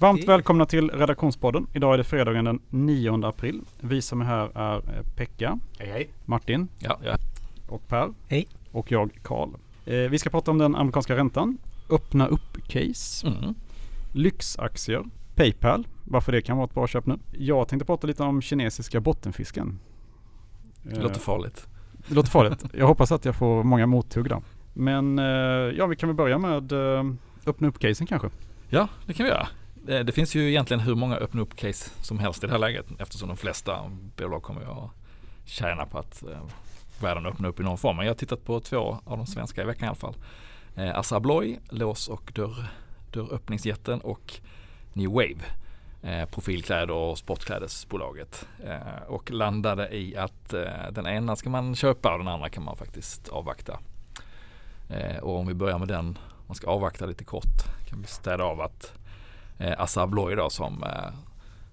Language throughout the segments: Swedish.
Varmt välkomna till redaktionspodden. Idag är det fredagen den 9 april. Vi som är här är eh, Pekka, hej, hej. Martin ja, ja. och Per. Hej. Och jag, Karl. Eh, vi ska prata om den amerikanska räntan, öppna upp-case, mm. lyxaktier, Paypal, varför det kan vara ett bra köp nu. Jag tänkte prata lite om kinesiska bottenfisken. Det låter farligt. Det låter farligt. Jag hoppas att jag får många mothugg då. Men ja, vi kan väl börja med öppna upp-casen kanske. Ja, det kan vi göra. Eh, det finns ju egentligen hur många öppna upp case som helst i det här läget eftersom de flesta bolag kommer att tjäna på att eh, världen öppnar upp i någon form. Men jag har tittat på två av de svenska i veckan i alla fall. Eh, Assa Abloy, lås och dörr, dörröppningsjätten och New Wave, eh, profilkläder och sportklädesbolaget. Eh, och landade i att eh, den ena ska man köpa och den andra kan man faktiskt avvakta. Eh, och om vi börjar med den, man ska avvakta lite kort, kan vi städa av att eh, Assa Abloy då som eh,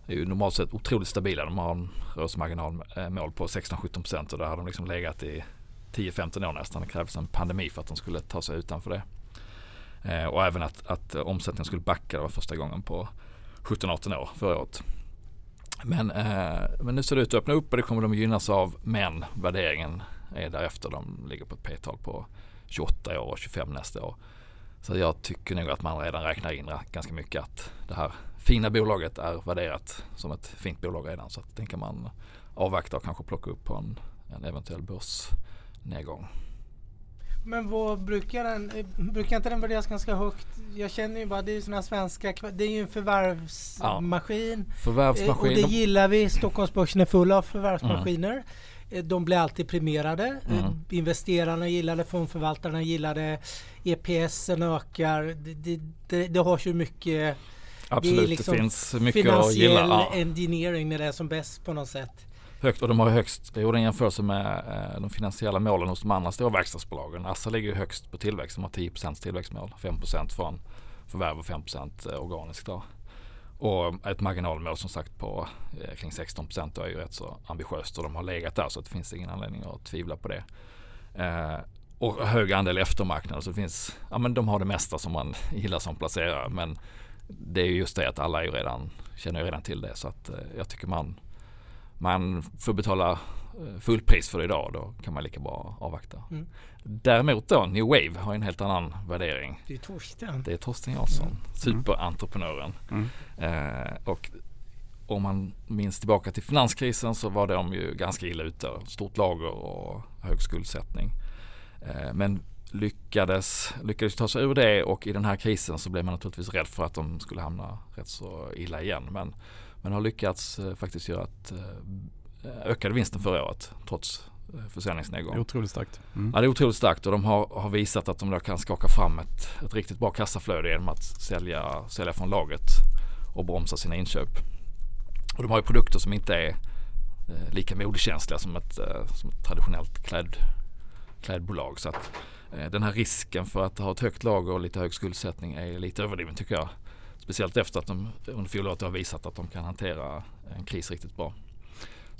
är ju normalt sett otroligt stabila. De har en rörelsemarginalmål eh, på 16-17% och där har de liksom legat i 10-15 år nästan. Det krävdes en pandemi för att de skulle ta sig utanför det. Eh, och även att, att omsättningen skulle backa. Det var första gången på 17-18 år förra året. Men, eh, men nu ser det ut att öppna upp och det kommer de gynnas av. Men värderingen är därefter. De ligger på ett p-tal på 28 år och 25 nästa år. Så jag tycker nog att man redan räknar in ganska mycket att det här fina bolaget är värderat som ett fint bolag redan. Så att den kan man avvakta och kanske plocka upp på en, en eventuell börsnedgång. Men vad brukar den, brukar inte den värderas ganska högt? Jag känner ju bara, det är ju sådana svenska, det är ju en förvärvsmaskin. Ja, förvärvsmaskin. Och det gillar vi, Stockholmsbörsen är full av förvärvsmaskiner. Mm. Eh, de blir alltid premierade. Eh, mm. Investerarna gillar det, fondförvaltarna gillar det. EPSen ökar. Det, det, det har så mycket Absolut, det, liksom det finns mycket att gilla. Ja. engineering när det är som bäst på något sätt. Högt och de har högst, jag gjorde en jämförelse med eh, de finansiella målen hos de andra stora verkstadsbolagen. Assa ligger högst på tillväxt, de har 10% tillväxtmål. 5% från förvärv och 5 organiskt. Då. Och ett marginalmål som sagt på eh, kring 16 procent är ju rätt så ambitiöst. Och de har legat där så det finns ingen anledning att tvivla på det. Eh, och hög andel eftermarknad så det finns, ja men de har det mesta som man gillar som placerare. Men det är just det att alla är ju redan, känner ju redan till det. Så att eh, jag tycker man, man får betala fullpris för det idag då kan man lika bra avvakta. Mm. Däremot då New Wave har en helt annan värdering. Det är Torsten. Det är Torsten Jansson, mm. superentreprenören. Mm. Eh, och om man minns tillbaka till finanskrisen så var de ju ganska illa ute. Stort lager och hög skuldsättning. Eh, men lyckades, lyckades ta sig ur det och i den här krisen så blev man naturligtvis rädd för att de skulle hamna rätt så illa igen. Men, men har lyckats eh, faktiskt göra att eh, ökade vinsten förra året trots Eh, försäljningsnedgång. Otroligt starkt. Mm. Ja det är otroligt starkt och de har, har visat att de då kan skaka fram ett, ett riktigt bra kassaflöde genom att sälja, sälja från lagret och bromsa sina inköp. Och de har ju produkter som inte är eh, lika modekänsliga som ett, eh, som ett traditionellt kläd, klädbolag. Så att eh, den här risken för att ha ett högt lager och lite hög skuldsättning är lite överdriven tycker jag. Speciellt efter att de under fjolåret har visat att de kan hantera en kris riktigt bra.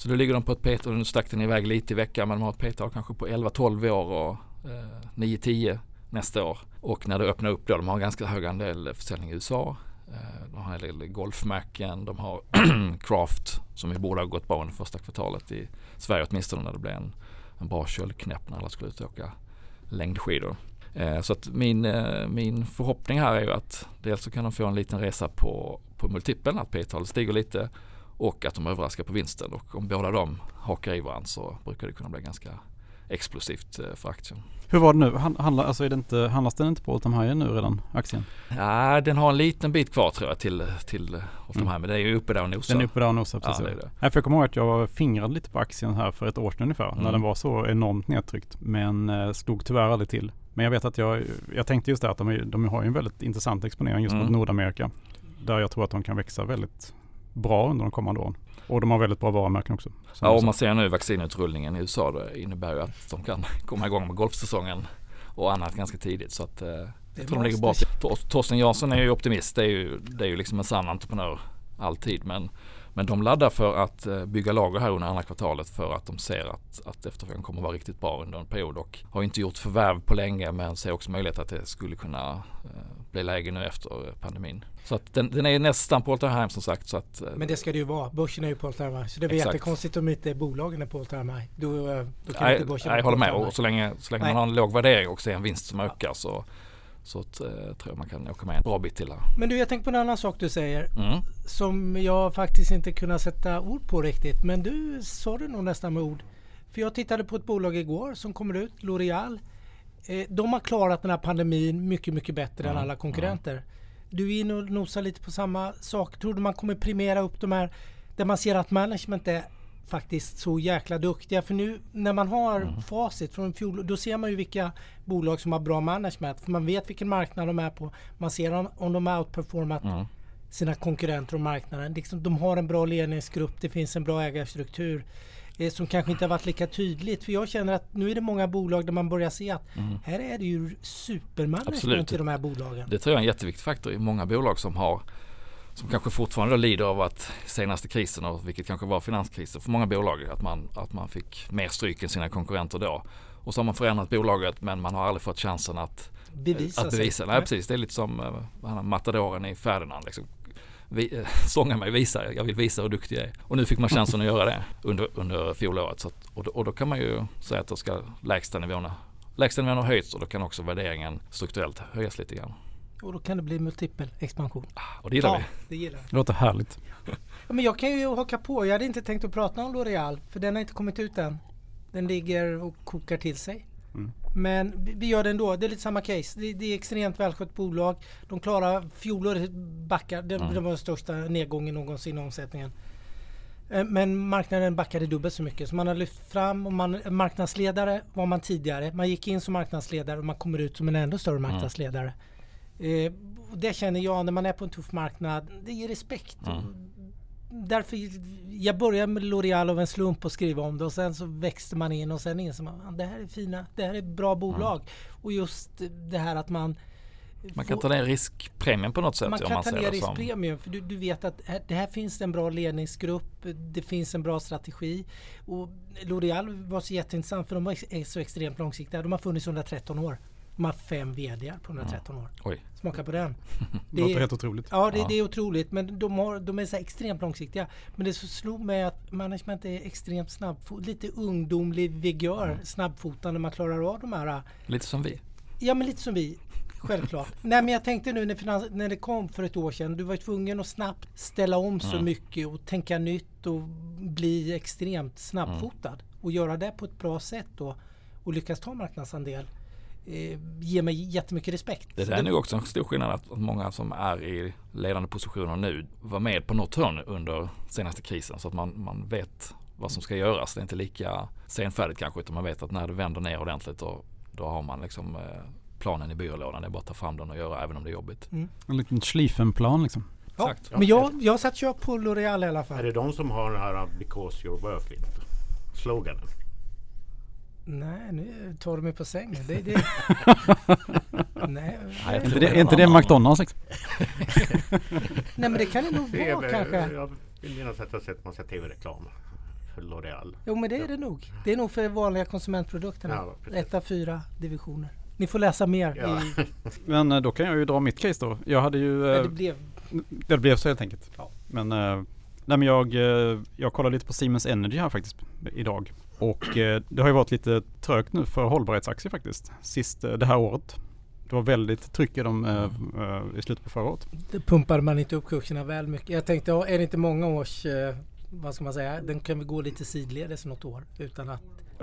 Så då ligger de på ett p-tal, nu stack den iväg lite i veckan men de har ett p-tal kanske på 11-12 år och eh, 9-10 nästa år. Och när det öppnar upp då, de har en ganska hög andel försäljning i USA. Eh, de har en del golfmärken, de har Craft som vi borde ha gått bra under första kvartalet i Sverige åtminstone när det blev en, en bra köldknäpp när alla skulle ut och åka längdskidor. Eh, så att min, eh, min förhoppning här är ju att dels så kan de få en liten resa på, på multipeln, att P-talet stiger lite och att de överraskar på vinsten. Och om båda de hakar i varandra så brukar det kunna bli ganska explosivt eh, för aktien. Hur var det nu? Handla, alltså är det inte, handlas den inte på time high nu redan, aktien? Ja, den har en liten bit kvar tror jag till, till all time high. Men det är ju uppe där och nosar. Den är uppe där och nosar, precis. Ja, det det. Ja, för jag kommer ihåg att jag fingrade lite på aktien här för ett år sedan ungefär. Mm. När den var så enormt nedtryckt. Men eh, slog tyvärr aldrig till. Men jag vet att jag, jag tänkte just det att de, de har en väldigt intressant exponering just mm. mot Nordamerika. Där jag tror att de kan växa väldigt bra under de kommande åren. Och de har väldigt bra varumärken också. Ja, och man ser nu vaccinutrullningen i USA. Det innebär ju att de kan komma igång med golfsäsongen och annat ganska tidigt. Så att, eh, jag tror de ligger bra till. Torsten Jansson är ju optimist. Det är ju, det är ju liksom en sann entreprenör alltid. Men, men de laddar för att eh, bygga lager här under andra kvartalet för att de ser att, att efterfrågan kommer vara riktigt bra under en period och har inte gjort förvärv på länge men ser också möjlighet att det skulle kunna eh, bli läge nu efter pandemin. Så att den, den är nästan på all time high som sagt. Så att, Men det ska det ju vara. Börsen är ju på all time high. Så det är jättekonstigt om inte bolagen är på all time high. Då, då kan nej, inte börsen Jag håller med. Och så länge, så länge man har en låg värdering och ser en vinst som ja. ökar så så att, eh, tror jag man kan åka med en bra bit till här. Men du, jag tänkte på en annan sak du säger. Mm. Som jag faktiskt inte kunnat sätta ord på riktigt. Men du sa det nog nästan med ord. För jag tittade på ett bolag igår som kommer ut, L'Oreal. Eh, de har klarat den här pandemin mycket, mycket bättre mm. än alla konkurrenter. Du är inne och nosar lite på samma sak. Tror du man kommer primera upp de här där man ser att management är faktiskt så jäkla duktiga. För nu när man har mm. facit från fjol, då ser man ju vilka bolag som har bra management. För man vet vilken marknad de är på. Man ser om, om de har outperformat mm. sina konkurrenter och marknaden. Liksom, de har en bra ledningsgrupp, det finns en bra ägarstruktur. Eh, som kanske inte har varit lika tydligt. För jag känner att nu är det många bolag där man börjar se att mm. här är det ju supermanagement i de här bolagen. Det tror jag är en jätteviktig faktor i många bolag som har som kanske fortfarande lider av att senaste krisen, och vilket kanske var finanskrisen för många bolag, att man, att man fick mer stryk än sina konkurrenter då. Och så har man förändrat bolaget men man har aldrig fått chansen att bevisa. Att bevisa. Sig. Nej, precis, det är lite som uh, matadoren i Ferdinand. Liksom. Vi, uh, sånga mig, visa, jag vill visa hur duktig jag är. Och nu fick man chansen att göra det under, under fjolåret. Så att, och, då, och då kan man ju säga att då ska lägsta nivåerna lägsta nivån har höjts och då kan också värderingen strukturellt höjas lite grann. Och då kan det bli multipel expansion. Ah, och det gillar ja, vi. Det gillar Det låter härligt. ja, men jag kan ju haka på. Jag hade inte tänkt att prata om L'Oreal för den har inte kommit ut än. Den ligger och kokar till sig. Mm. Men vi gör det ändå. Det är lite samma case. Det, det är extremt välskött bolag. De klarar fjolåret backar. Det, mm. det var den största nedgången någonsin i omsättningen. Eh, men marknaden backade dubbelt så mycket. Så man har lyft fram och man, marknadsledare var man tidigare. Man gick in som marknadsledare och man kommer ut som en ännu större mm. marknadsledare. Eh, det känner jag när man är på en tuff marknad. Det ger respekt. Mm. Därför jag började med L'Oreal av en slump och skriva om det och sen så växte man in och sen insåg man det här är fina, det här är bra bolag. Mm. Och just det här att man man kan ta ner riskpremien på något sätt. Man kan man ta ner riskpremien för du, du, vet att här, det här finns en bra ledningsgrupp. Det finns en bra strategi. Och L'Oreal var så jätteintressant för de är så extremt långsiktiga. De har funnits under 13 år. De har fem VD på 113 år. Oj. Smaka på den. Det låter helt otroligt. Ja, det, ja. det är otroligt. Men de, har, de är så extremt långsiktiga. Men det slog mig att management är extremt snabbfot. Lite ungdomlig vigör. Mm. Snabbfotande. Man klarar av de här. Lite som vi. Ja, men lite som vi. Självklart. Nej men jag tänkte nu när, finans, när det kom för ett år sedan. Du var tvungen att snabbt ställa om så mm. mycket och tänka nytt och bli extremt snabbfotad. Mm. Och göra det på ett bra sätt då. Och lyckas ta marknadsandel ger mig jättemycket respekt. Det är nog också en stor skillnad att många som är i ledande positioner nu var med på något hörn under senaste krisen så att man, man vet vad som ska göras. Det är inte lika senfärdigt kanske utan man vet att när det vänder ner ordentligt då, då har man liksom eh, planen i byrålådan. Det är bara att ta fram den och göra även om det är jobbigt. Mm. En liten Schlieffenplan liksom. Ja, Exakt. men jag, jag satt kör på L'Oreal i alla fall. Är det de som har den här Because you're worth it? Sloganen? Nej, nu tar du mig på sängen. Det, det... Nej, Nej inte, det, inte det McDonalds liksom? Nej men det kan det nog vara kanske. Jag vill minnas att jag har sett massa tv-reklam för L'Oreal. Jo men det är det nog. Det är nog för vanliga konsumentprodukterna. Ja, Ett av fyra divisioner. Ni får läsa mer. Ja. I... Men eh, då kan jag ju dra mitt case då. Jag hade ju... Ja, det blev... Det blev så helt enkelt. Ja. Men, eh, nej, men jag, jag kollade lite på Siemens Energy här faktiskt idag. Och eh, det har ju varit lite trögt nu för hållbarhetsaktier faktiskt. Sist eh, det här året. Det var väldigt tryck i dem eh, i slutet på förra året. Det pumpade man inte upp kurserna väl mycket. Jag tänkte, är det inte många års, vad ska man säga, den kan vi gå lite sidledes något år utan att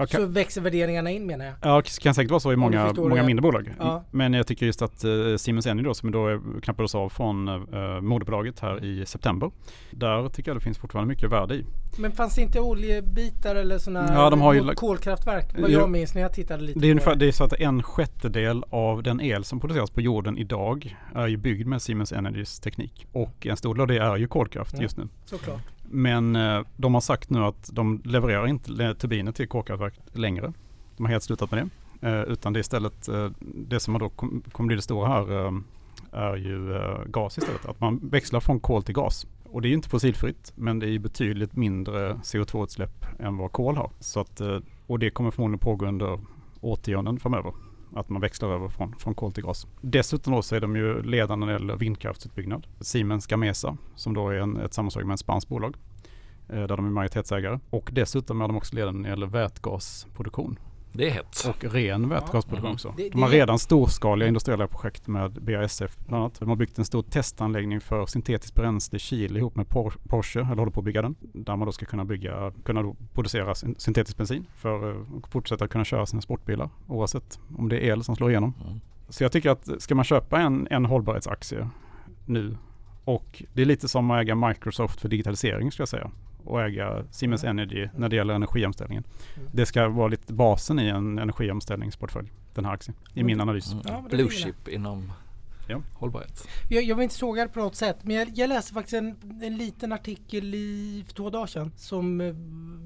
kan, så växer värderingarna in menar jag. Ja, det kan säkert vara så i många, många mindre bolag. Ja. Men jag tycker just att uh, Siemens Energy då, som då knappades av från uh, moderbolaget här i september. Där tycker jag det finns fortfarande mycket värde i. Men fanns det inte oljebitar eller sådana ja, de har ju, kolkraftverk? Vad jag minns när jag tittade lite det är, ungefär, det. är så att en sjättedel av den el som produceras på jorden idag är ju byggd med Siemens Energys teknik. Och en stor del av det är ju kolkraft ja, just nu. Såklart. Men eh, de har sagt nu att de levererar inte turbiner till kolkraftverk längre. De har helt slutat med det. Eh, utan det är istället, eh, det som då kommer bli det stora här är ju gas istället. Att man växlar från kol till gas. Och det är ju inte fossilfritt men det är ju betydligt mindre CO2-utsläpp än vad kol har. Så att, och det kommer förmodligen pågå under årtionden framöver. Att man växlar över från, från kol till gas. Dessutom då så är de ju ledande när det gäller vindkraftsutbyggnad. Siemens Gamesa som då är en, ett sammanslagning med ett spanskt bolag eh, där de är majoritetsägare. Och dessutom är de också ledande när det gäller vätgasproduktion. Det är hett. Och ren vätgasproduktion ja. också. De har redan storskaliga industriella projekt med BASF bland annat. De har byggt en stor testanläggning för syntetiskt bränsle i Chile ihop med Porsche, eller håller på att bygga den. Där man då ska kunna bygga, kunna producera syntetisk bensin för att fortsätta kunna köra sina sportbilar oavsett om det är el som slår igenom. Mm. Så jag tycker att ska man köpa en, en hållbarhetsaktie nu och det är lite som att äga Microsoft för digitalisering ska jag säga och äga Siemens Energy när det gäller energiomställningen. Mm. Det ska vara lite basen i en energiomställningsportfölj, den här aktien, i min analys. Mm. Ja, Blue chip inom ja. hållbarhet. Jag, jag vill inte såga det på något sätt, men jag, jag läste faktiskt en, en liten artikel i, för två dagar sedan som eh,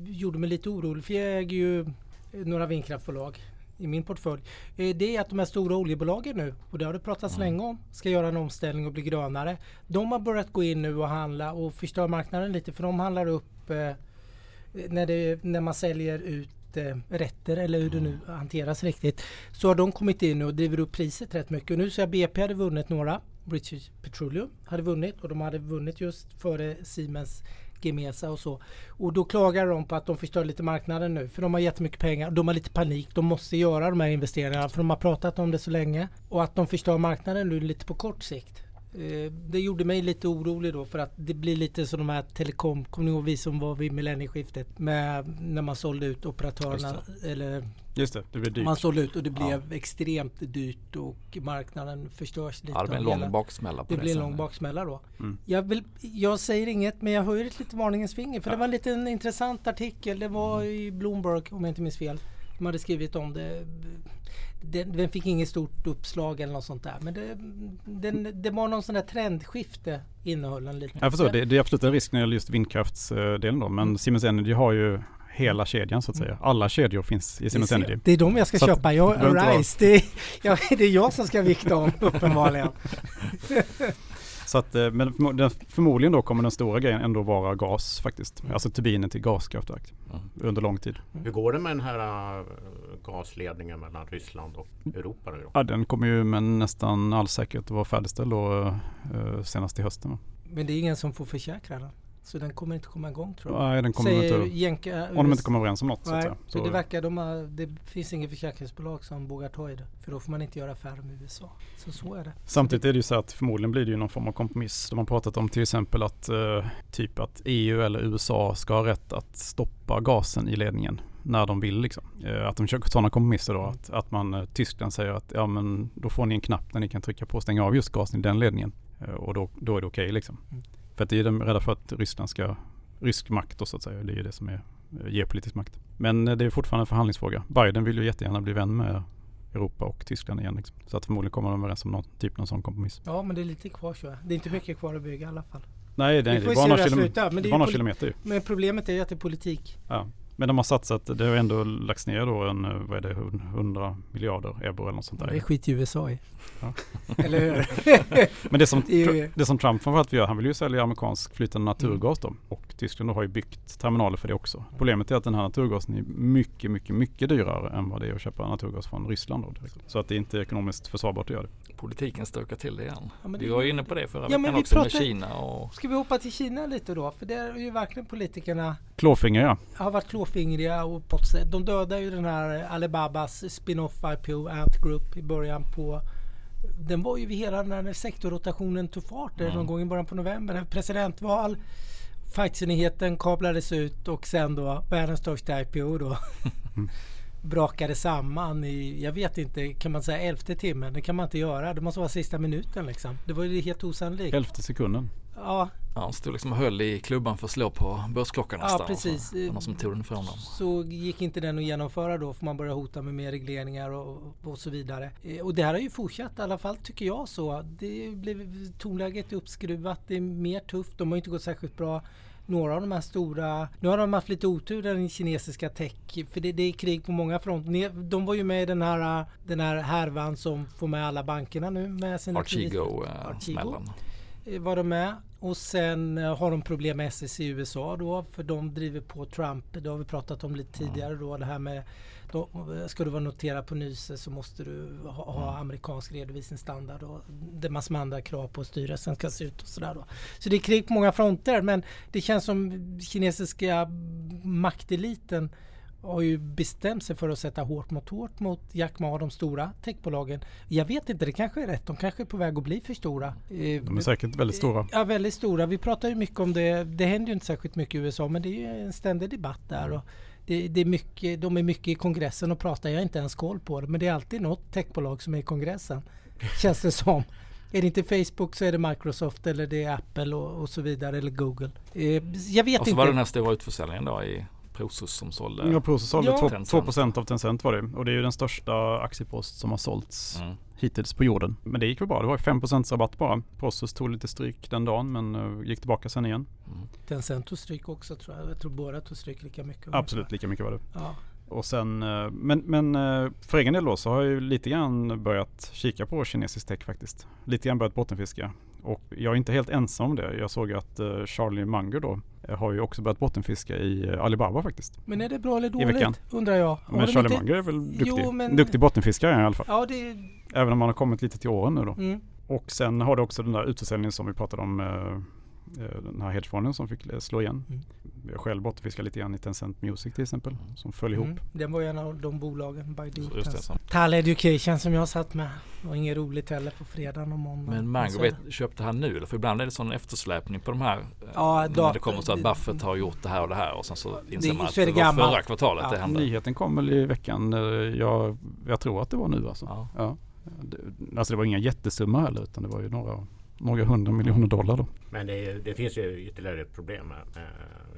gjorde mig lite orolig. För jag äger ju några vindkraftbolag i min portfölj. Eh, det är att de här stora oljebolagen nu, och det har det pratats mm. länge om, ska göra en omställning och bli grönare. De har börjat gå in nu och handla och förstöra marknaden lite för de handlar upp eh, när, det, när man säljer ut eh, rätter eller hur det nu mm. hanteras riktigt. Så har de kommit in och driver upp priset rätt mycket. Och nu så jag BP hade vunnit några. British Petroleum hade vunnit och de hade vunnit just före Siemens Gemesa och så. Och då klagar de på att de förstör lite marknaden nu för de har jättemycket pengar. De har lite panik. De måste göra de här investeringarna för de har pratat om det så länge. Och att de förstör marknaden nu lite på kort sikt. Eh, det gjorde mig lite orolig då för att det blir lite som de här telekom, kommer ni ihåg vi som var vid millennieskiftet med när man sålde ut operatörerna eller Just det, det blev dyrt. Man sålde ut och det blev ja. extremt dyrt och marknaden förstörs lite. Ja, det blev en lång baksmälla. På det, det blir en lång baksmälla då. Mm. Jag, vill, jag säger inget men jag höjer ett litet varningens finger för ja. det var en liten intressant artikel. Det var mm. i Bloomberg om jag inte minns fel. De hade skrivit om det. Den, den fick inget stort uppslag eller något sånt där. Men det, den, det var någon sån där trendskifte innehöll den lite. Jag förstår, det, det är absolut en risk när det gäller just vindkraftsdelen då. Men mm. Siemens Energy har ju hela kedjan så att säga. Alla kedjor finns i Siemens Energy. Det är de jag ska så köpa. Jag, Arise, det, är, jag, det är jag som ska vikta om uppenbarligen. Så att, eh, men förmodligen då kommer den stora grejen ändå vara gas faktiskt. Mm. Alltså turbinen till gaskraftverk mm. under lång tid. Hur går det med den här uh, gasledningen mellan Ryssland och Europa? Då? Ja, den kommer ju med nästan all säkerhet att vara färdigställd då, uh, senast i hösten. Men det är ingen som får försäkra den? Så den kommer inte komma igång tror jag. Nej, den kommer Säger inte. Jänka, om de inte kommer överens om något. Nej, så att säga. Så. det verkar, de har, det finns inget försäkringsbolag som vågar ta i det. För då får man inte göra affärer med USA. Så så är det. Samtidigt är det ju så att förmodligen blir det ju någon form av kompromiss. De har pratat om till exempel att uh, typ att EU eller USA ska ha rätt att stoppa gasen i ledningen när de vill. Liksom. Uh, att de försöker ta några kompromisser då. Mm. Att, att man, uh, Tyskland säger att ja men då får ni en knapp där ni kan trycka på och stänga av just gasen i den ledningen. och då, då är det okej okay, liksom. Mm. För att det är de rädda för att Ryssland ska, rysk makt då så att säga. Det är ju det som är eh, geopolitisk makt. Men eh, det är fortfarande en förhandlingsfråga. Biden vill ju jättegärna bli vän med Europa och Tyskland igen. Liksom. Så att förmodligen kommer de överens om någon typ av sån kompromiss. Ja men det är lite kvar så. Det är inte mycket kvar att bygga i alla fall. Nej, det, är, det är bara några, men det är några kilometer. Men problemet är ju att det är politik. Ja. Men de har satsat, det har ändå lagts ner då en, vad är det, 100 miljarder euro eller något sånt där. Det är skit i USA i. Ja. eller hur? Men det som, det som Trump framförallt vill göra, han vill ju sälja amerikansk flytande naturgas då. Och Tyskland har ju byggt terminaler för det också. Problemet är att den här naturgasen är mycket, mycket, mycket dyrare än vad det är att köpa naturgas från Ryssland. Då. Så att det är inte ekonomiskt försvarbart att göra det. Politiken stökar till det igen. Ja, vi var ju inne på det förra ja, veckan också pratar, med Kina. Och... Ska vi hoppa till Kina lite då? För där är ju verkligen politikerna Klåfingriga. Har varit klåfingriga och sätt. De dödade ju den här Alibabas spin-off IPO Ant Group i början på den var ju vid hela den här sektorrotationen tog fart mm. någon gång i början på november. Presidentval, Pfizer-nyheten kablades ut och sen då världens största IPO då. Mm. brakade samman i, jag vet inte, kan man säga elfte timmen? Det kan man inte göra. Det måste vara sista minuten liksom. Det var ju helt osannolikt. Elfte sekunden. Ja. Ja, han stod liksom och höll i klubban för att slå på börsklockan nästan. Ja, precis. Så, någon som tog den ifrån dem. Så gick inte den att genomföra då för man började hota med mer regleringar och, och så vidare. Eh, och det här har ju fortsatt i alla fall tycker jag så. Det blev tonläget uppskruvat. Det är mer tufft. De har inte gått särskilt bra några av de här stora... Nu har de haft lite otur den kinesiska tech, för det, det är krig på många fronter. De var ju med i den här, den här härvan som får med alla bankerna nu med sina Archigo-smällen. Eh, var de med och sen eh, har de problem med SEC i USA då för de driver på Trump. Det har vi pratat om lite tidigare då det här med då, ska du vara noterad på NYSE så måste du ha, ha mm. amerikansk redovisningsstandard och det är massor med andra krav på hur styrelsen ska se ut och sådär då. Så det är krig på många fronter men det känns som kinesiska makteliten har ju bestämt sig för att sätta hårt mot hårt mot Jack Ma och de stora techbolagen. Jag vet inte, det kanske är rätt. De kanske är på väg att bli för stora. Eh, de är säkert väldigt stora. Ja, väldigt stora. Vi pratar ju mycket om det. Det händer ju inte särskilt mycket i USA men det är ju en ständig debatt där. Och det, det, är mycket, de är mycket i kongressen och pratar. Jag har inte ens koll på det men det är alltid något techbolag som är i kongressen. Känns det som. Är det inte Facebook så är det Microsoft eller det är Apple och, och så vidare eller Google. Eh, jag vet och så inte. var det den här stora utförsäljningen då i Prosus som sålde? Ja, Prosus sålde ja. 2%, av Tencent var det. Och det är ju den största aktiepost som har sålts mm. hittills på jorden. Men det gick väl bra. Det var 5% rabatt bara. Prosus tog lite stryk den dagen men uh, gick tillbaka sen igen. Mm. Tencent tog stryk också tror jag. Jag tror båda tog stryk lika mycket. Absolut, lika mycket var det. Ja. Och sen, eh, men, men eh, för egen del då så har jag ju lite grann börjat kika på kinesisk tech faktiskt. Lite grann börjat bottenfiska. Och jag är inte helt ensam om det. Jag såg att Charlie Munger då har ju också börjat bottenfiska i eh, Alibaba faktiskt. Men är det bra eller dåligt? Undrar jag. Men Charlie inte... Munger är väl duktig? Jo, men... Duktig bottenfiskare i alla fall. Ja, det... Även om man har kommit lite till åren nu då. Mm. Och sen har du också den där utförsäljningen som vi pratade om eh, Eh, den här hedgefonden som fick slå igen. Mm. Jag själv bottenfiskar lite grann i Tencent Music till exempel som föll ihop. Mm. Den var ju en av de bolagen, Baidu. Tal Education som jag satt med. Det var inget roligt heller på fredagen och måndagen. Men Mango, vet, köpte han nu? För ibland är det sån eftersläpning på de här. Eh, ja, då, när det kommer så att Buffett har gjort det här och det här och sen så inser det, man att det, det var förra kvartalet ja. det hände. Nyheten kom väl i veckan. Eh, jag, jag tror att det var nu alltså. Ja. Ja. Alltså det var inga jättesummor heller utan det var ju några några hundra miljoner dollar. Då. Men det, det finns ju ytterligare ett problem med, med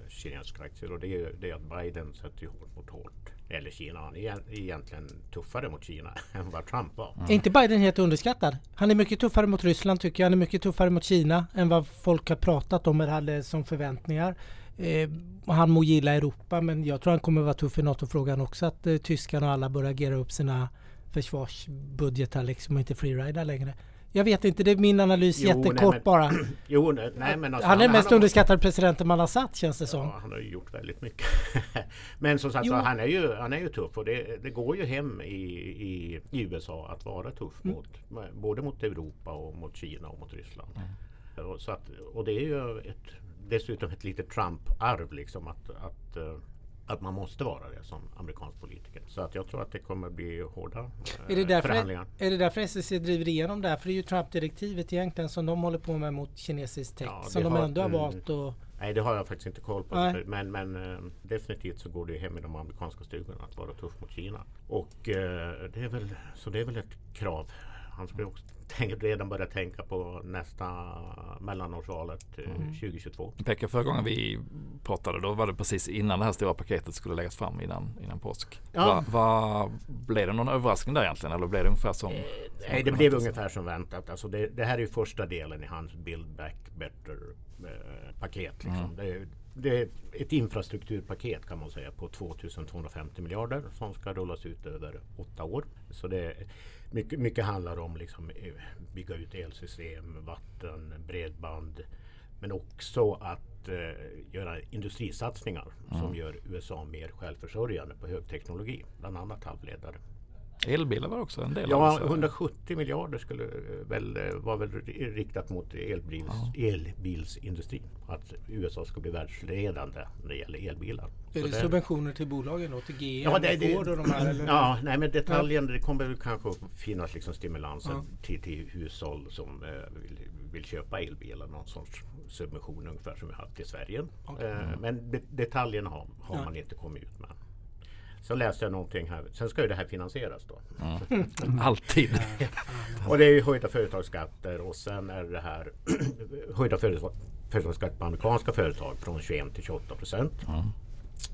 kinesiska aktier och det är, det är att Biden sätter hårt mot hårt. Eller Kina. Han är egentligen tuffare mot Kina än vad Trump var. Mm. Är inte Biden helt underskattad? Han är mycket tuffare mot Ryssland tycker jag. Han är mycket tuffare mot Kina än vad folk har pratat om eller hade som förväntningar. Eh, han må gilla Europa men jag tror han kommer vara tuff i NATO-frågan också. Att eh, tyskarna och alla börjar agera upp sina försvarsbudgetar liksom och inte freerida längre. Jag vet inte, det är min analys jo, jättekort nej, men, bara. Jo, nej, men alltså, han är den mest underskattade presidenten man har satt känns det som. Ja, han har ju gjort väldigt mycket. men som sagt han är ju, han är ju tuff och det, det går ju hem i, i, i, USA att vara tuff mm. mot både mot Europa och mot Kina och mot Ryssland. Mm. Så att, och det är ju ett, dessutom ett litet Trump-arv liksom att, att eh, att man måste vara det som amerikansk politiker. Så att jag tror att det kommer bli hårda eh, är det därför, förhandlingar. Är det därför SEC driver igenom det här? För det är ju Trump-direktivet egentligen som de håller på med mot kinesisk tech. Ja, som de har, ändå har valt att... Nej det har jag faktiskt inte koll på. Nej. Men, men äh, definitivt så går det hem i de amerikanska stugorna att vara tuff mot Kina. Och äh, det är väl, så det är väl ett krav. Han skulle också tänk, redan börja tänka på nästa mellanårsvalet eh, mm. 2022. Pekka, förra gången vi pratade då var det precis innan det här stora paketet skulle läggas fram innan, innan påsk. Ja. Va, va, blev det någon överraskning där egentligen eller blev det ungefär som? Eh, nej, det blev ungefär som väntat. Alltså det, det, här är ju första delen i hans Build Back Better eh, paket. Liksom. Mm. Det, det är ett infrastrukturpaket kan man säga på 2250 miljarder som ska rullas ut över åtta år. Så det mycket, mycket handlar om liksom eh, bygga ut elsystem, vatten, bredband. Men också att eh, göra industrisatsningar mm. som gör USA mer självförsörjande på högteknologi. Bland annat halvledare. Elbilar var också en del Ja, 170 miljarder skulle eh, väl, eh, var väl riktat mot elbils, ja. elbilsindustrin. Att USA ska bli världsledande när det gäller elbilar. Är det, det subventioner till bolagen då? Till GM, ja, det, Ford och de här? Eller? Ja, nej men detaljen, det kommer väl kanske finnas liksom stimulanser ja. till, till hushåll som eh, vill, vill köpa elbilar. Någon sorts subvention ungefär som vi haft i Sverige. Okay. Eh, men de, detaljerna har, har ja. man inte kommit ut med. Så läste jag någonting här. Sen ska ju det här finansieras då. Mm. Alltid. och det är ju höjda företagsskatter och sen är det här höjda företagsskatter på amerikanska företag från 21 till 28 procent. Mm.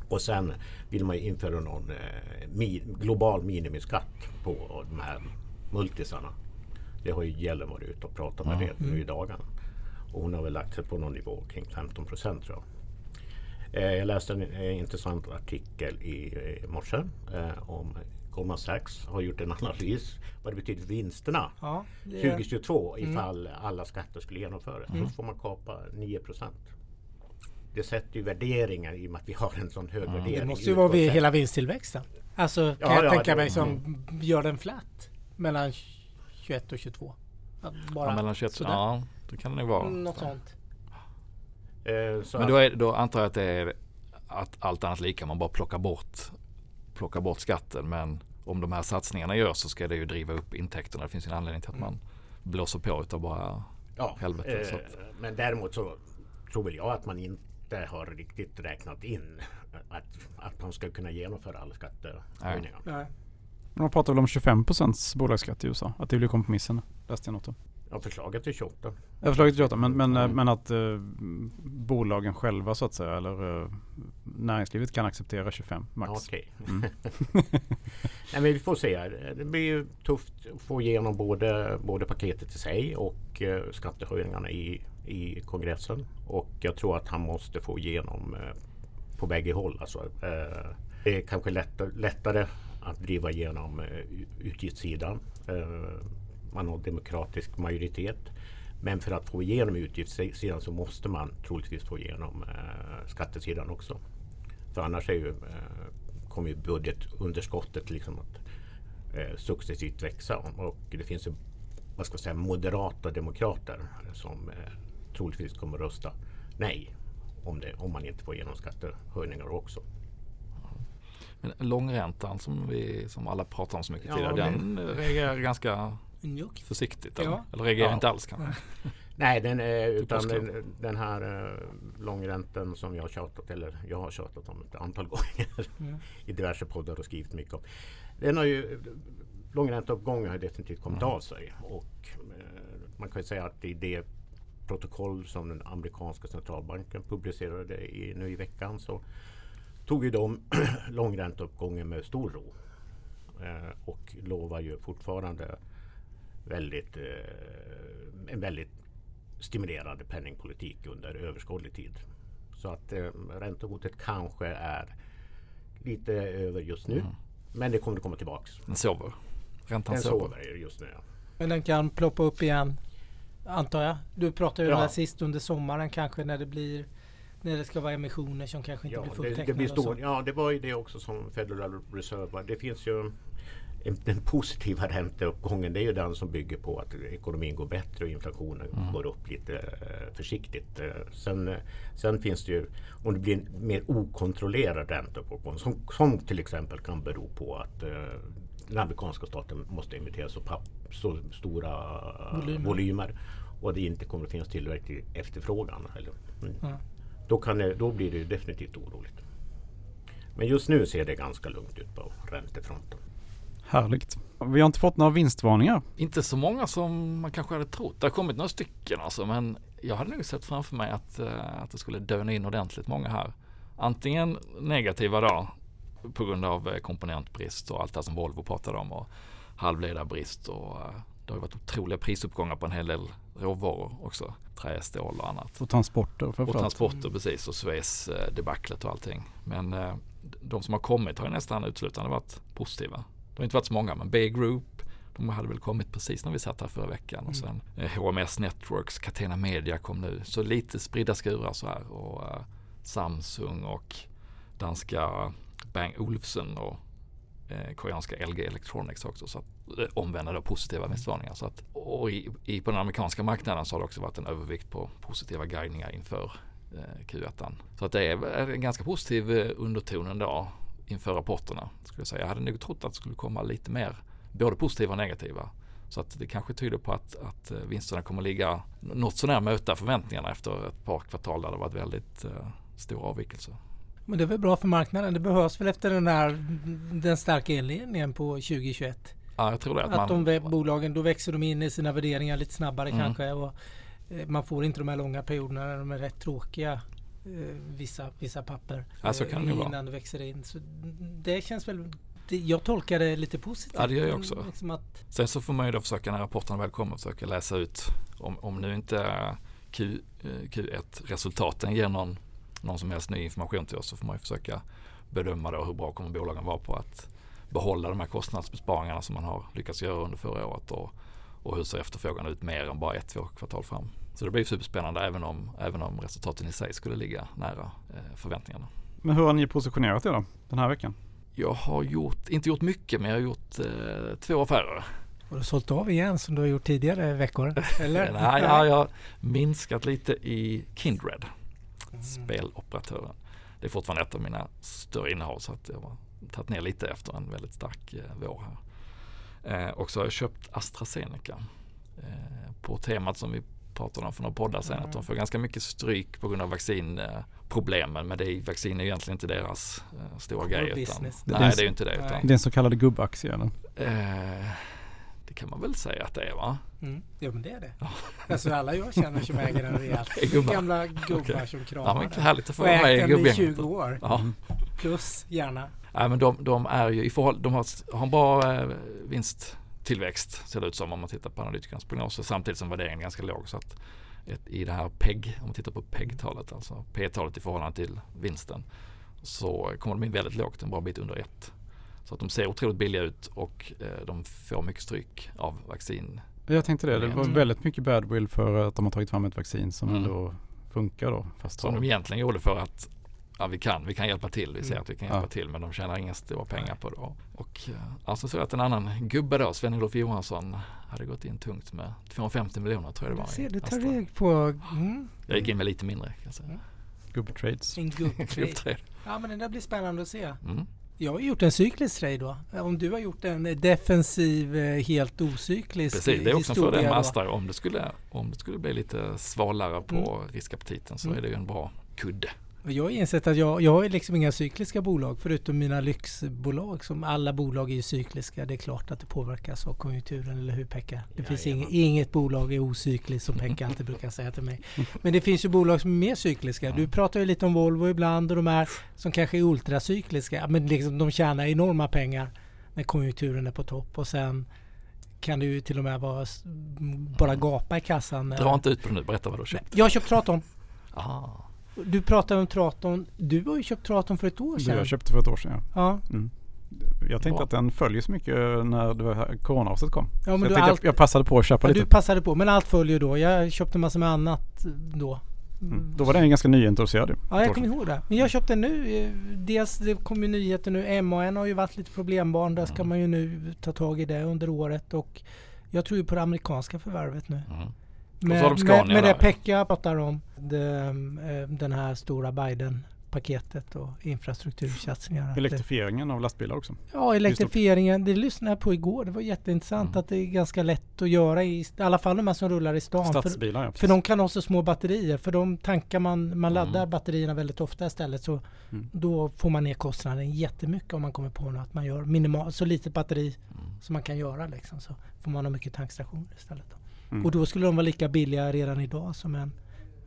Och sen vill man införa någon eh, mi global minimiskatt på de här multisarna. Det har ju Gällen varit ute och pratat med mm. nu i dagarna. Och hon har väl lagt sig på någon nivå kring 15 procent tror jag. Eh, jag läste en eh, intressant artikel i morse eh, om Goldman Sachs har gjort en analys vad det betyder vinsterna ja, det... 2022 mm. ifall mm. alla skatter skulle genomföras. Mm. Då får man kapa 9% Det sätter ju värderingar i och med att vi har en sån hög mm. värdering. Det måste ju vara vid hela vinsttillväxten. Alltså kan ja, jag ja, tänka det, mig som mm. gör den flat mellan 21 och 22. Bara ja, mellan 21 ja, det kan det nog vara. Något sånt. Eh, så Men då, är, då antar jag att det är att allt annat lika man bara plockar bort, plockar bort skatten. Men om de här satsningarna görs så ska det ju driva upp intäkterna. Det finns en anledning till att man blåser på utav bara ja, helvete. Eh, men däremot så tror väl jag att man inte har riktigt räknat in att, att de ska kunna genomföra alla skattehöjningar. Nej. Man pratar väl om 25 procents bolagsskatt i USA. Att det blir kompromissen. Läste jag något om. Ja, förslaget är 28. Ja, förslaget är 28 men, men, mm. men att eh, bolagen själva så att säga eller eh, näringslivet kan acceptera 25 max. Okej. Okay. Mm. Nej, men vi får se. Det blir ju tufft att få igenom både, både paketet i sig och eh, skattehöjningarna i, i kongressen. Och jag tror att han måste få igenom eh, på bägge håll. Alltså, eh, det är kanske lättare, lättare att driva igenom eh, utgiftssidan man har demokratisk majoritet. Men för att få igenom utgiftssidan så måste man troligtvis få igenom eh, skattesidan också. För annars är ju, eh, kommer ju budgetunderskottet liksom att eh, successivt växa. Och det finns ju vad ska jag säga, moderata demokrater som eh, troligtvis kommer att rösta nej om, det, om man inte får igenom skattehöjningar också. Men långräntan som, vi, som alla pratar om så mycket ja, tidigare, den reagerar ganska Njok. Försiktigt eller, ja. eller reagerar ja. inte alls kanske? Nej, den, är, utan den, den, här uh, långräntan som jag har tjatat, eller jag har tjatat om ett antal gånger mm. i diverse poddar och skrivit mycket om. Den har ju, långränteavgången har definitivt kommit mm. av sig och uh, man kan ju säga att i det protokoll som den amerikanska centralbanken publicerade i, nu i veckan så tog ju de långränteavgången med stor ro. Uh, och lovar ju fortfarande väldigt, eh, en väldigt stimulerande penningpolitik under överskådlig tid. Så att eh, räntehotet kanske är lite över just nu. Mm. Men det kommer att komma tillbaks. Den sover. Räntan den sover. sover just nu. Ja. Men den kan ploppa upp igen antar jag. Du pratade ju ja. om det här sist under sommaren kanske när det blir när det ska vara emissioner som kanske inte ja, blir fulltecknade. Det, det blir stor, ja, det var ju det också som Federal Reserve. Det finns ju den positiva ränteuppgången det är ju den som bygger på att ekonomin går bättre och inflationen mm. går upp lite eh, försiktigt. Eh, sen, sen finns det ju, om det blir en mer okontrollerad ränteuppgång som, som till exempel kan bero på att eh, den amerikanska staten måste emittera så, papp, så stora volymer. volymer. och det inte kommer att finnas tillräcklig efterfrågan. Eller, mm. mm. då, kan det, då blir det definitivt oroligt. Men just nu ser det ganska lugnt ut på räntefronten. Härligt. Vi har inte fått några vinstvarningar. Inte så många som man kanske hade trott. Det har kommit några stycken alltså, men jag hade nog sett framför mig att, uh, att det skulle döna in ordentligt många här. Antingen negativa då på grund av eh, komponentbrist och allt det som Volvo pratade om och halvledarbrist och uh, det har varit otroliga prisuppgångar på en hel del råvaror också. Trä, stål och annat. Och transporter Och transporter precis och Suez debaclet och allting. Men de som har kommit har ju nästan uteslutande varit positiva. Det har inte varit så många men Bay Group de hade väl kommit precis när vi satt här förra veckan mm. och sen eh, HMS Networks, Catena Media kom nu. Så lite spridda skurar så här och uh, Samsung och danska Bang Olufsen och eh, koreanska LG Electronics också. Så att, eh, omvända då positiva vinstvarningar. Så att, och i, i, på den amerikanska marknaden så har det också varit en övervikt på positiva guidningar inför eh, Q1. Så att det är, en ganska positiv eh, underton ändå inför rapporterna. Skulle jag, säga. jag hade nog trott att det skulle komma lite mer både positiva och negativa. Så att det kanske tyder på att, att eh, vinsterna kommer ligga något sånär möta förväntningarna efter ett par kvartal där det varit väldigt uh, stora avvikelser. Men det är väl bra för marknaden. Det behövs väl efter den där den starka inledningen på 2021? Ja, jag tror det. Att, att man, de bolagen, då växer de in i sina värderingar lite snabbare mm. kanske. Och eh, man får inte de här långa perioderna när de är rätt tråkiga eh, vissa, vissa papper ja, så kan det innan vara. det växer in. Så det känns väl det, jag tolkar det lite positivt. Ja det gör jag också. Liksom att... Sen så får man ju då försöka när rapporten väl kommer försöka läsa ut om, om nu inte Q, Q1-resultaten ger någon, någon som helst ny information till oss så får man ju försöka bedöma då hur bra kommer bolagen vara på att behålla de här kostnadsbesparingarna som man har lyckats göra under förra året och, och hur ser efterfrågan ut mer än bara ett, två kvartal fram. Så det blir superspännande även om, även om resultaten i sig skulle ligga nära eh, förväntningarna. Men hur har ni positionerat er då den här veckan? Jag har gjort, inte gjort mycket men jag har gjort eh, två affärer. Har du sålt av igen som du har gjort tidigare veckor? Eller? Nej, jag har minskat lite i Kindred, mm. speloperatören. Det är fortfarande ett av mina större innehav så att jag har tagit ner lite efter en väldigt stark eh, vår här. Eh, och så har jag köpt AstraZeneca eh, på temat som vi pratade om för några poddar sedan. Mm. Att de får ganska mycket stryk på grund av vaccinproblemen. Men det är, vaccin är ju egentligen inte deras eh, stora grej. Utan, nej, det är ju inte det. Utan, den så kallade gubbaktie eller? Eh, det kan man väl säga att det är va? Mm. Jo men det är det. alltså alla jag känner som äger den rejält. Gamla gubbar okay. som kramar ja, men Härligt att få vara med i i 20 år. Ja. Plus gärna. Nej men de, de är ju i förhållande, de har, har en bra eh, vinst tillväxt ser det ut som om man tittar på analytikernas prognoser samtidigt som värderingen är ganska låg. Så att ett, i det här PEG, om man tittar på PEG-talet, alltså P-talet i förhållande till vinsten, så kommer de in väldigt lågt, en bra bit under ett. Så att de ser otroligt billiga ut och eh, de får mycket stryk av vaccin. Jag tänkte det, det var väldigt mycket badwill för att de har tagit fram ett vaccin som mm. ändå funkar då. Fast som de egentligen gjorde för att ja, vi kan, vi kan hjälpa till. Vi ser mm. att vi kan hjälpa ja. till men de tjänar inga stora pengar på det. Och eh, alltså så att en annan gubbe då, Sven-Olof Johansson, hade gått in tungt med 250 miljoner tror jag det var. Ser, du tar reg på... Mm. Jag gick in med lite mindre. Kan jag säga. Mm. Gubbtrades. En gubbtrade. ja men det där blir spännande att se. Mm. Jag har gjort en cyklisk trade då. Om du har gjort en defensiv, eh, helt ocyklisk Precis, det är också en fördel med Astra. Om det, skulle, om det skulle bli lite svalare på mm. riskaptiten så mm. är det ju en bra kudde. Jag har insett att jag, jag har liksom inga cykliska bolag förutom mina lyxbolag. Som alla bolag är ju cykliska. Det är klart att det påverkas av konjunkturen, eller hur Pekka? Det ja, finns inget, inget bolag är ocykliskt som Pekka alltid brukar säga till mig. Men det finns ju bolag som är mer cykliska. Du pratar ju lite om Volvo ibland och de här som kanske är ultracykliska. Men liksom de tjänar enorma pengar när konjunkturen är på topp och sen kan det ju till och med vara bara gapa i kassan. Dra inte ut på det nu, berätta vad du har köpt. Jag har köpt Traton. Aha. Du pratar om Traton. Du har ju köpt Traton för ett år sedan. Jag köpte för ett år sedan ja. ja. Mm. Jag tänkte ja. att den följer så mycket när det var coronaviruset kom. Ja, men jag, allt, jag, jag, passade på att köpa ja, lite. Du passade på, men allt följer då. Jag köpte massor med annat då. Mm. Då var den ganska nyintroducerad Ja, jag kommer ihåg det. Men jag köpte nu. Dels det kom ju nyheter nu. MAN har ju varit lite problembarn. Där ska mm. man ju nu ta tag i det under året. Och jag tror ju på det amerikanska förvärvet nu. Mm. Med, med, med det Pekka pratar om, det, eh, den här stora Biden-paketet och infrastruktursatsningar. Elektrifieringen av lastbilar också? Ja, elektrifieringen. Det lyssnade jag på igår. Det var jätteintressant mm. att det är ganska lätt att göra i, i alla fall de här som rullar i stan. Stadsbilar, för, ja, för de kan ha så små batterier. För de tankar man, man laddar mm. batterierna väldigt ofta istället. Så mm. då får man ner kostnaden jättemycket om man kommer på något. Att man gör minimal, så litet batteri mm. som man kan göra. Liksom, så får man ha mycket tankstationer istället. Då. Mm. Och då skulle de vara lika billiga redan idag som en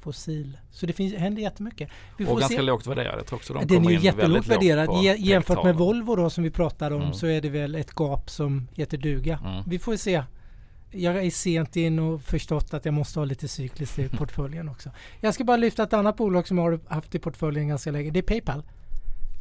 fossil. Så det finns, händer jättemycket. Vi och ganska se. lågt värderad. Jag tror också de Den är jättelågt värderad. Jämfört med Volvo då som vi pratade om mm. så är det väl ett gap som heter duga. Mm. Vi får se. Jag är sent in och förstått att jag måste ha lite cykliskt i portföljen också. Jag ska bara lyfta ett annat bolag som har haft i portföljen ganska länge. Det är Paypal.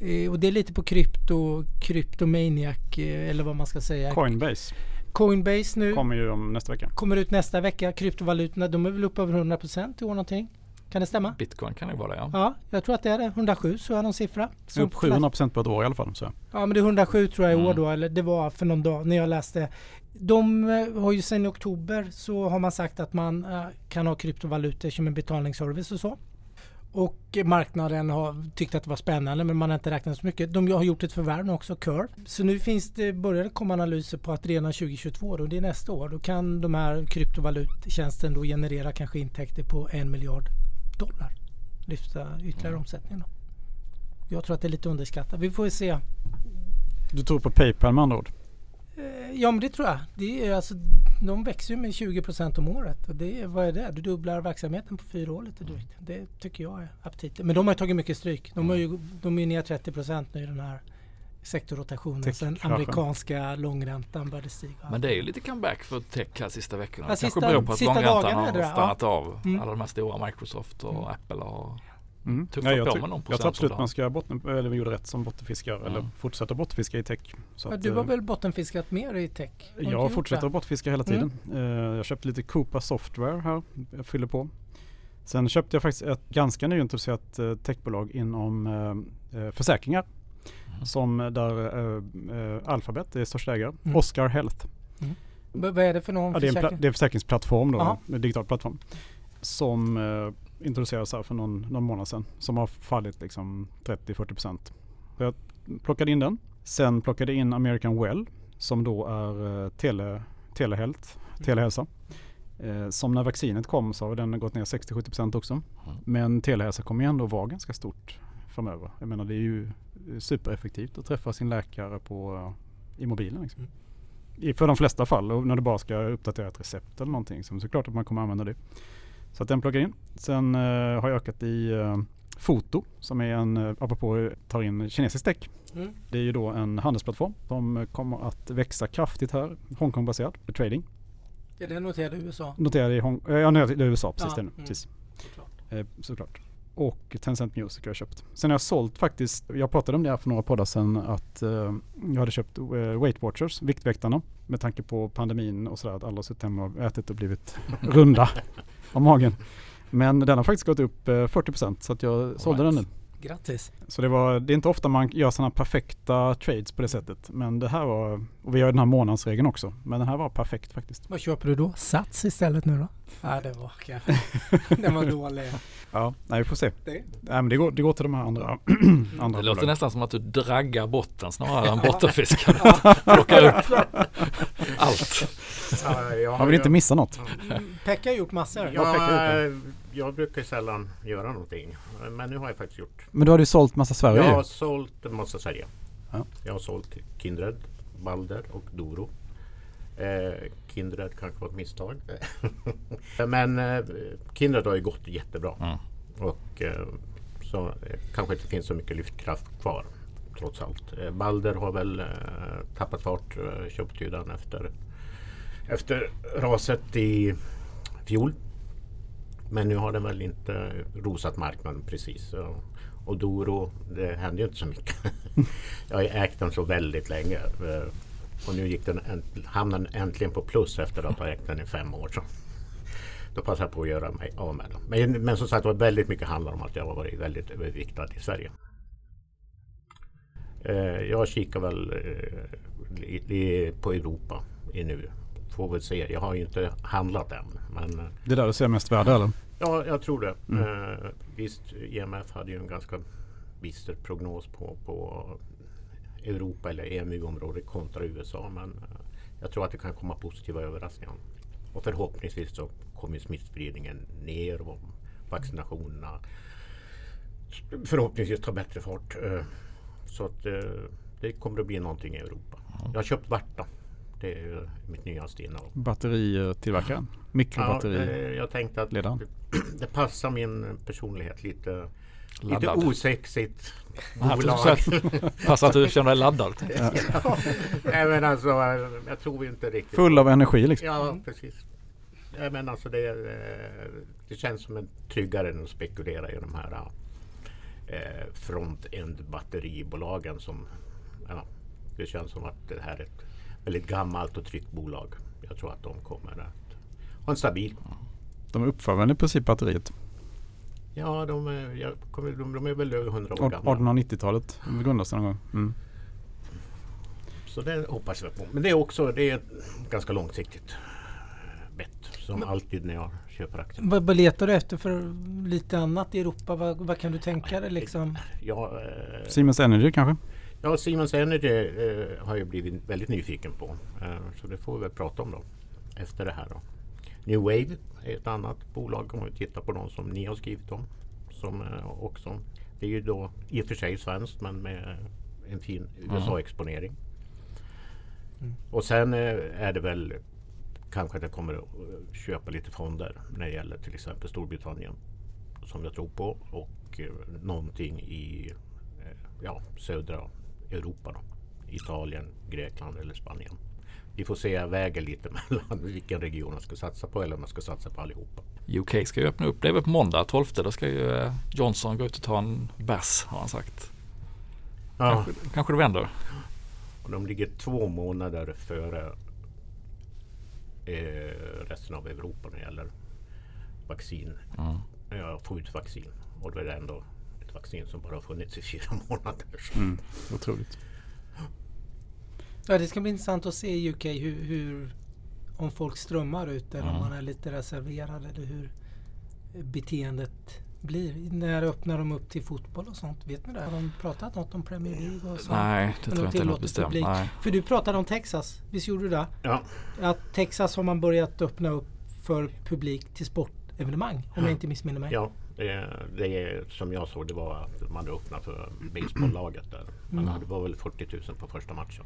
Eh, och det är lite på krypto, kryptomaniac eh, eller vad man ska säga. Coinbase. Coinbase nu. Kommer ju om nästa vecka. Kommer ut nästa vecka. Kryptovalutorna, de är väl upp över 100% i år någonting. Kan det stämma? Bitcoin kan det vara ja. Ja, jag tror att det är det. 107 så är någon siffra. Så upp 700% på ett år i alla fall. Så. Ja men det är 107 tror jag i år mm. då. Eller det var för någon dag när jag läste. De eh, har ju sedan i oktober så har man sagt att man eh, kan ha kryptovalutor som en betalningsservice och så. Och marknaden har tyckt att det var spännande men man har inte räknat så mycket. De har gjort ett förvärv också, Curve. Så nu finns det, börjar det komma analyser på att redan 2022, och det är nästa år, då kan de här kryptovaluttjänsten då generera kanske intäkter på en miljard dollar. Lyfta ytterligare mm. omsättning då. Jag tror att det är lite underskattat. Vi får se. Du tror på Paypal med andra ord? Eh, ja men det tror jag. Det är alltså, de växer ju med 20% om året. Och det vad är det? Du dubblar verksamheten på fyra år lite drygt. Det tycker jag är aptitligt. Men de har tagit mycket stryk. De, har ju, de är ner 30% nu i den här sektorrotationen sen amerikanska långräntan började stiga. Men det är ju lite comeback för tech här sista veckorna. Ja, sista, kanske beror på att långräntan har stannat ja. av. Mm. Alla de här stora Microsoft och mm. Apple har Mm. Tuffa ja, jag, på med någon jag tror absolut man ska botten, eller vi gjorde rätt som bottenfiskare Mm. eller fortsätta bottenfiska i tech. Så Ja, att, du har eh, väl bottenfiskat mer i tech? Jag fortsätter att bottenfiska hela tiden. Eh, jag köpte lite Coupa Software här. Jag fyller på. Sen köpte jag faktiskt ett ganska nyintroducerat eh, techbolag inom försäkringar. Mm. Som där Alphabet är största ägare. Mm. Oscar Health. V- Vad är det för någon Ja, det, är en det är en försäkringsplattform då, Aha. en digital plattform. Som introducerades här för någon, någon månad sedan. Som har fallit liksom 30-40%. Så jag plockade in den. Sen plockade jag in American Well som då är eh, tele, telehealth, telehälsa. Eh, som när vaccinet kom så har den gått ner 60-70% också. Mm. Men telehälsa kommer ju ändå vara ganska stort framöver. Jag menar det är ju supereffektivt att träffa sin läkare på, eh, i mobilen. Liksom. Mm. I, för de flesta fall och när du bara ska uppdatera ett recept eller någonting. Så, så klart att man kommer använda det. Så att den plockar in. Sen eh, har jag ökat i eh, Foto som är en, eh, apropå tar in kinesisk tech. Mm. Det är ju då en handelsplattform som kommer att växa kraftigt här. Hongkongbaserad för trading. Är det noterat i USA? Noterade i, Hong, jag noterade i USA precis Ja, det nu. mm. Precis. Såklart. Eh, såklart. Och Tencent Music har jag köpt. Sen har jag sålt faktiskt, jag pratade om det här för några poddar sedan att eh, jag hade köpt eh, Weight Watchers, Viktväktarna. Med tanke på pandemin och sådär att alla har suttit hemma och ätit och blivit runda om magen. Men den har faktiskt gått upp eh, 40% så att jag sålde den nu. Grattis! Så det, var, det är inte ofta man gör sådana perfekta trades på det sättet. Men det här var, och vi har den här månadsregeln också. Men den här var perfekt faktiskt. Vad köper du då? Sats istället nu då? Ja, det var kanske... Den var dålig. Ja, nej vi får se. Det- Nej, men det, går, det går till de här andra, andra Det låter bolagen. nästan som att du draggar botten snarare än bottenfiskar. Plockar upp allt. Ja, jag Man vill inte missa något. Mm, Pekka har gjort massor. Ja, jag, brukar sällan göra någonting. Men nu har jag faktiskt gjort. Men du hade ju sålt massa Sverige Jag har sålt en massa Sverige. Ja. Jag har sålt Kindred, Balder och Doro. Eh, Kindred kanske var ett misstag. Men eh, Kindred har ju gått jättebra. Mm. Och eh, så eh, kanske inte finns så mycket lyftkraft kvar. Trots allt. Eh, Balder har väl eh, tappat fart, eh, den efter, efter raset i fjol. Men nu har den väl inte rosat marknaden precis. Och Doro, det hände ju inte så mycket. Jag har ju ägt den så väldigt länge. Eh, och nu gick den, hamnade den äntligen på plus efter att ha ägt den i fem år. Så. Då passade jag på att göra mig av med den. Men, men som sagt det var väldigt mycket handlar om att jag har varit väldigt överviktad i Sverige. Eh, jag kikar väl eh, på Europa i nu. Får väl se. Jag har ju inte handlat än. Men Det är där du ser mest värde eller? Ja, jag tror det. Mm. Eh, visst, IMF hade ju en ganska bister prognos på, på Europa eller EMU-området kontra USA. Men eh, jag tror att det kan komma positiva överraskningar. Och förhoppningsvis så kommer smittspridningen ner och vaccinationerna förhoppningsvis tar bättre fart. Eh, så att eh, det kommer att bli någonting i Europa. Jag har köpt Varta. Det är ju mitt nyaste innehav. Batteritillverkaren. Ja, Mikrobatteri. eh, jag tänkte att ledaren. det, passar min personlighet lite, lite Laddad. osexigt Ja, bolag. Passar att du känner dig laddad. Nej men alltså jag tror inte riktigt Full av energi liksom. Ja precis. Ja, men alltså det, eh, det känns som en tryggare än att spekulera i de här eh, front-end batteribolagen som ja, det känns som att det här är ett väldigt gammalt och tryggt bolag. Jag tror att de kommer att ha en stabil De uppför väl i princip batteriet. Ja, de, är- jag kommer, de, de är väl över 100 år gamla. 1890-talet grundades någon gång. Mm. Så det hoppas jag på. Men det är också det är ett ganska långsiktigt eh, bett. Som alltid när jag köper aktier. Vad, vad letar du efter för lite annat i Europa? Vad, vad kan du tänka dig liksom? Jag, eh, Siemens Energy kanske? Ja, Siemens Energy eh, har jag blivit väldigt nyfiken på. Eh, så det får vi väl prata om då. Efter det här då. New Wave är ett annat bolag om vi tittar på de som ni har skrivit om. Som eh, också, det är ju då i och för sig svenskt men med en fin USA-exponering. Och sen eh, är det väl kanske att jag kommer att eh, köpa lite fonder när det gäller till exempel Storbritannien. Som jag tror på och eh, någonting i ja, södra Europa. Då. Italien, Grekland eller Spanien. vi får se vägen lite mellan vilken region man ska satsa på eller om man ska satsa på allihopa. UK ska ju öppna upp. Det är väl på måndag 12. Då ska ju eh, Johnson gå ut och ta en bärs har han sagt. Ja. Kanske, kanske det vänder. Och de ligger två månader före eh, resten av Europa när det gäller vaccin. Mm. Ja, få ut vaccin. Och då är det ändå ett vaccin som bara har funnits i fyra månader. Mm. Otroligt. Ja, det ska bli intressant att se i UK hur, hur om folk strömmar ut eller mm. om man är lite reserverad eller hur beteendet blir. När öppnar de upp till fotboll och sånt? Vet ni det? Har de pratat något om Premier League och sånt? Nej, det tror jag inte något bestämt. För du pratade om Texas, visst gjorde du det? Ja. Att Texas har man börjat öppna upp för publik till sportevenemang om jag inte missminner mig. Ja, det, det är, som jag såg det var att man öppnade för basebollaget där. Man mm. Det var väl 40 000 på första matchen.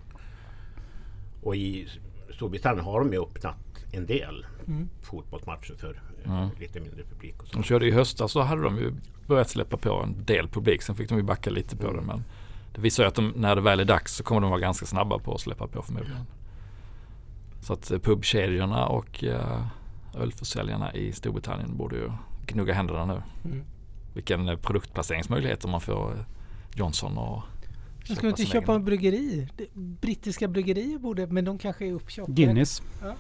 Och i Storbritannien har de ju öppnat en del mm. fotbollsmatcher för mm. lite mindre publik. Och så. De körde i höstas så hade de ju börjat släppa på en del publik. Sen fick de ju backa lite på det. Men det visar ju att de, när det väl är dags så kommer de vara ganska snabba på att släppa på förmodligen. Så att eh, pubkedjorna och ölförsäljarna i Storbritannien borde ju gnugga händerna nu. Mm. Vilken eh, produktplaceringsmöjlighet man får Johnson och man ska inte köpa en bryggeri? Brittiska bryggerier borde, men de kanske är uppköpta. Guinness. Ja.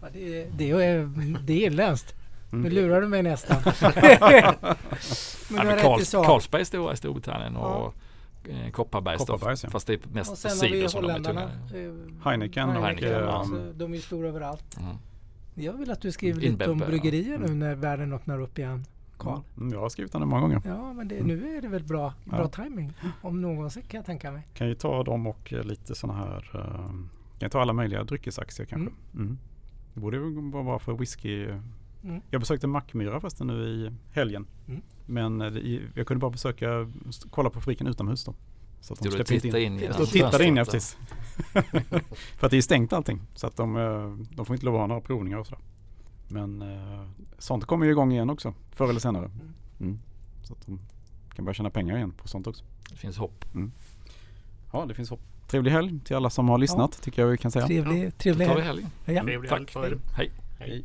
ja det, är, det, är, det är irländskt. Mm. Nu lurar du mig nästan. men Carlsberg är stora i Storbritannien och ja. Kopparbergs, Kopparbergs ja. fast det är mest och cider som de är tunga. Heineken, och Heineken och, alltså, de är stora överallt. Mm. Jag vill att du skriver lite om bryggerier nu mm. när världen öppnar upp igen. Karl? Mm, jag har skrivit den många gånger. Ja, men det, nu är det väl bra, bra ja. timing Om någonsin kan jag tänka mig. Kan ju ta dem och eh, lite sådana här uh, Kan jag ta alla möjliga dryckesaktier kanske. Mm. Mm. Det borde vara för whisky. Mm. Jag besökte Mackmyra förresten nu i helgen. Mm. Men eh, jag kunde bara besöka, kolla på fabriken utomhus då. Så att de du titta in, in i Då tittade in, ja precis. för att det är stängt allting. Så att de, de får inte lov att ha några provningar och sådär. Men eh, sånt kommer ju igång igen också förr eller senare. Mm. mm. Så att de kan börja tjäna pengar igen på sånt också. Det finns hopp. Mm. Ja, det finns hopp. Trevlig helg till alla som har lyssnat ja. tycker jag vi kan säga. Trevlig, trevlig helg. helg. Ja. Trevlig helg. Tack. Hej. Hej.